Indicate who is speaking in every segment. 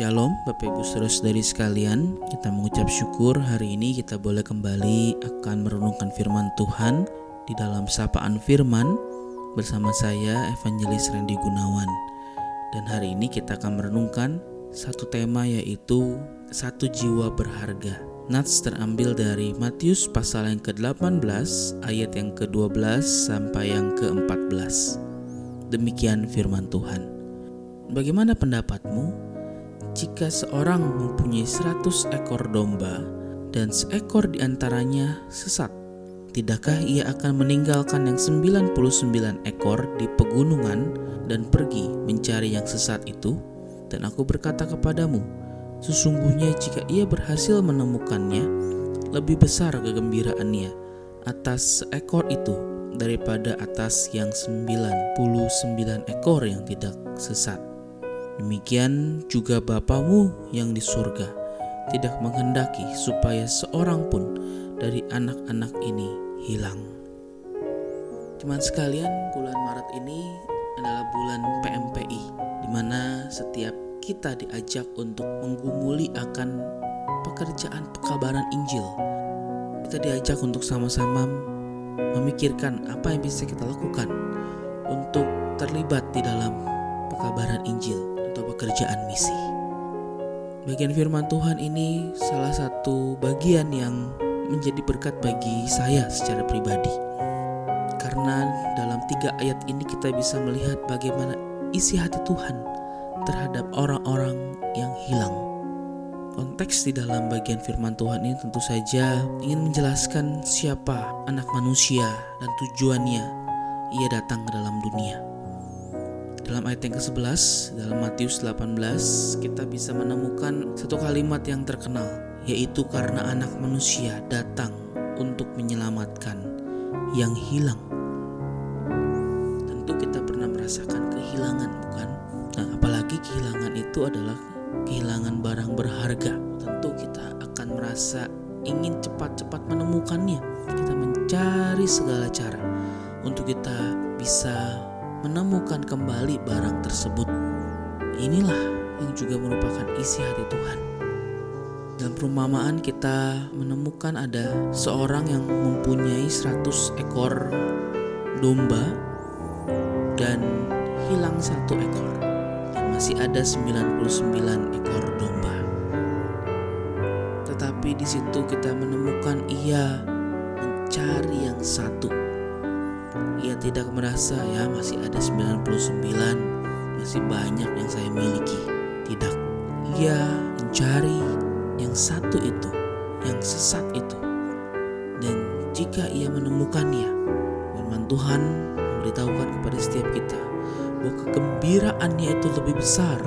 Speaker 1: Shalom Bapak Ibu Saudara-saudari sekalian. Kita mengucap syukur hari ini kita boleh kembali akan merenungkan firman Tuhan Di dalam sapaan firman bersama saya Evangelis Randy Gunawan. Dan hari ini kita akan merenungkan satu tema yaitu Satu jiwa berharga. Nats terambil dari Matius pasal yang ke-18 ayat yang ke-12 sampai yang ke-14 Demikian firman Tuhan. Bagaimana pendapatmu? Jika seorang mempunyai seratus ekor domba dan seekor di antaranya sesat, tidakkah ia akan meninggalkan yang 99 ekor di pegunungan dan pergi mencari yang sesat itu? Dan aku berkata kepadamu, sesungguhnya jika ia berhasil menemukannya, lebih besar kegembiraannya atas seekor itu daripada atas yang 99 ekor yang tidak sesat. Demikian juga Bapamu yang di surga tidak menghendaki supaya seorang pun dari anak-anak ini hilang. Teman sekalian, bulan Maret ini adalah bulan PMPI, di mana setiap kita diajak untuk menggumuli akan pekerjaan pekabaran Injil. Kita diajak untuk sama-sama memikirkan apa yang bisa kita lakukan untuk terlibat di dalam pekabaran Injil pekerjaan misi. Bagian firman Tuhan ini salah satu bagian yang menjadi berkat bagi saya secara pribadi. Karena dalam tiga ayat ini kita bisa melihat bagaimana isi hati Tuhan terhadap orang-orang yang hilang. Konteks di dalam bagian firman Tuhan ini tentu saja ingin menjelaskan siapa anak manusia dan tujuannya ia datang ke dalam dunia. Dalam ayat yang ke-11 dalam Matius 18 kita bisa menemukan satu kalimat yang terkenal yaitu karena anak manusia datang untuk menyelamatkan yang hilang. Tentu kita pernah merasakan kehilangan bukan? Nah, apalagi kehilangan itu adalah kehilangan barang berharga. Tentu kita akan merasa ingin cepat-cepat menemukannya. Kita mencari segala cara untuk kita bisa menemukan kembali barang tersebut. Inilah yang juga merupakan isi hati Tuhan. Dalam perumpamaan kita menemukan ada seorang yang mempunyai 100 ekor domba dan hilang satu ekor dan masih ada 99 ekor domba. Tetapi di situ kita menemukan ia mencari yang satu ia tidak merasa ya masih ada 99 masih banyak yang saya miliki. Tidak. Ia mencari yang satu itu yang sesat itu. Dan jika ia menemukannya firman Tuhan memberitahukan kepada setiap kita bahwa kegembiraannya itu lebih besar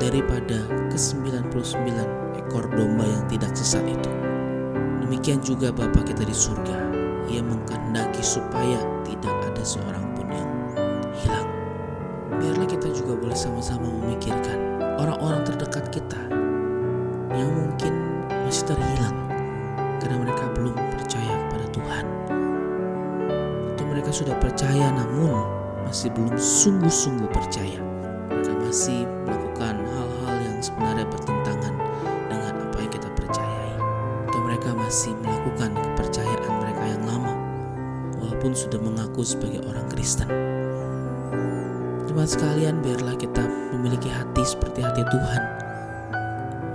Speaker 1: daripada ke-99 ekor domba yang tidak sesat itu. Demikian juga Bapa kita di surga ia mengkehendaki supaya tidak ada seorang pun yang hilang. Biarlah kita juga boleh sama-sama memikirkan orang-orang terdekat kita yang mungkin masih terhilang karena mereka belum percaya kepada Tuhan. Atau mereka sudah percaya namun masih belum sungguh-sungguh percaya. Mereka masih melakukan hal-hal yang sebenarnya bertentangan dengan apa yang kita percayai. Atau mereka masih melakukan kepercayaan mereka walaupun sudah mengaku sebagai orang Kristen. Teman sekalian, biarlah kita memiliki hati seperti hati Tuhan.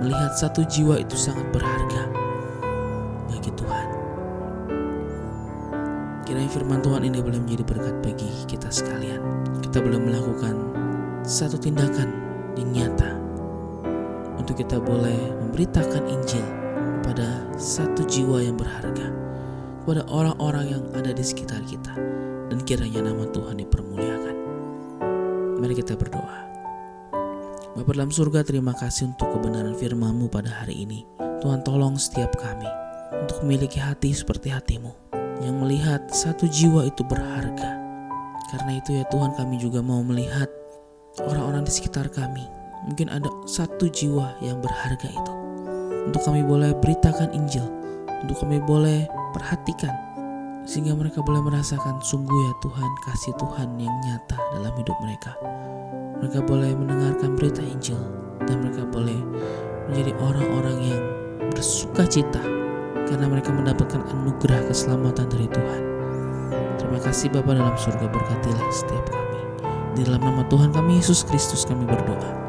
Speaker 1: Melihat satu jiwa itu sangat berharga bagi Tuhan. Kiranya firman Tuhan ini boleh menjadi berkat bagi kita sekalian. Kita boleh melakukan satu tindakan yang nyata untuk kita boleh memberitakan Injil kepada satu jiwa yang berharga kepada orang-orang yang ada di sekitar kita dan kiranya nama Tuhan dipermuliakan. Mari kita berdoa. Bapa dalam surga terima kasih untuk kebenaran firman-Mu pada hari ini. Tuhan tolong setiap kami untuk memiliki hati seperti hatimu yang melihat satu jiwa itu berharga. Karena itu ya Tuhan kami juga mau melihat orang-orang di sekitar kami. Mungkin ada satu jiwa yang berharga itu. Untuk kami boleh beritakan Injil. Untuk kami boleh perhatikan sehingga mereka boleh merasakan sungguh ya Tuhan kasih Tuhan yang nyata dalam hidup mereka. Mereka boleh mendengarkan berita Injil dan mereka boleh menjadi orang-orang yang bersuka cita karena mereka mendapatkan anugerah keselamatan dari Tuhan. Terima kasih Bapa dalam surga berkatilah setiap kami. Di dalam nama Tuhan kami Yesus Kristus kami berdoa.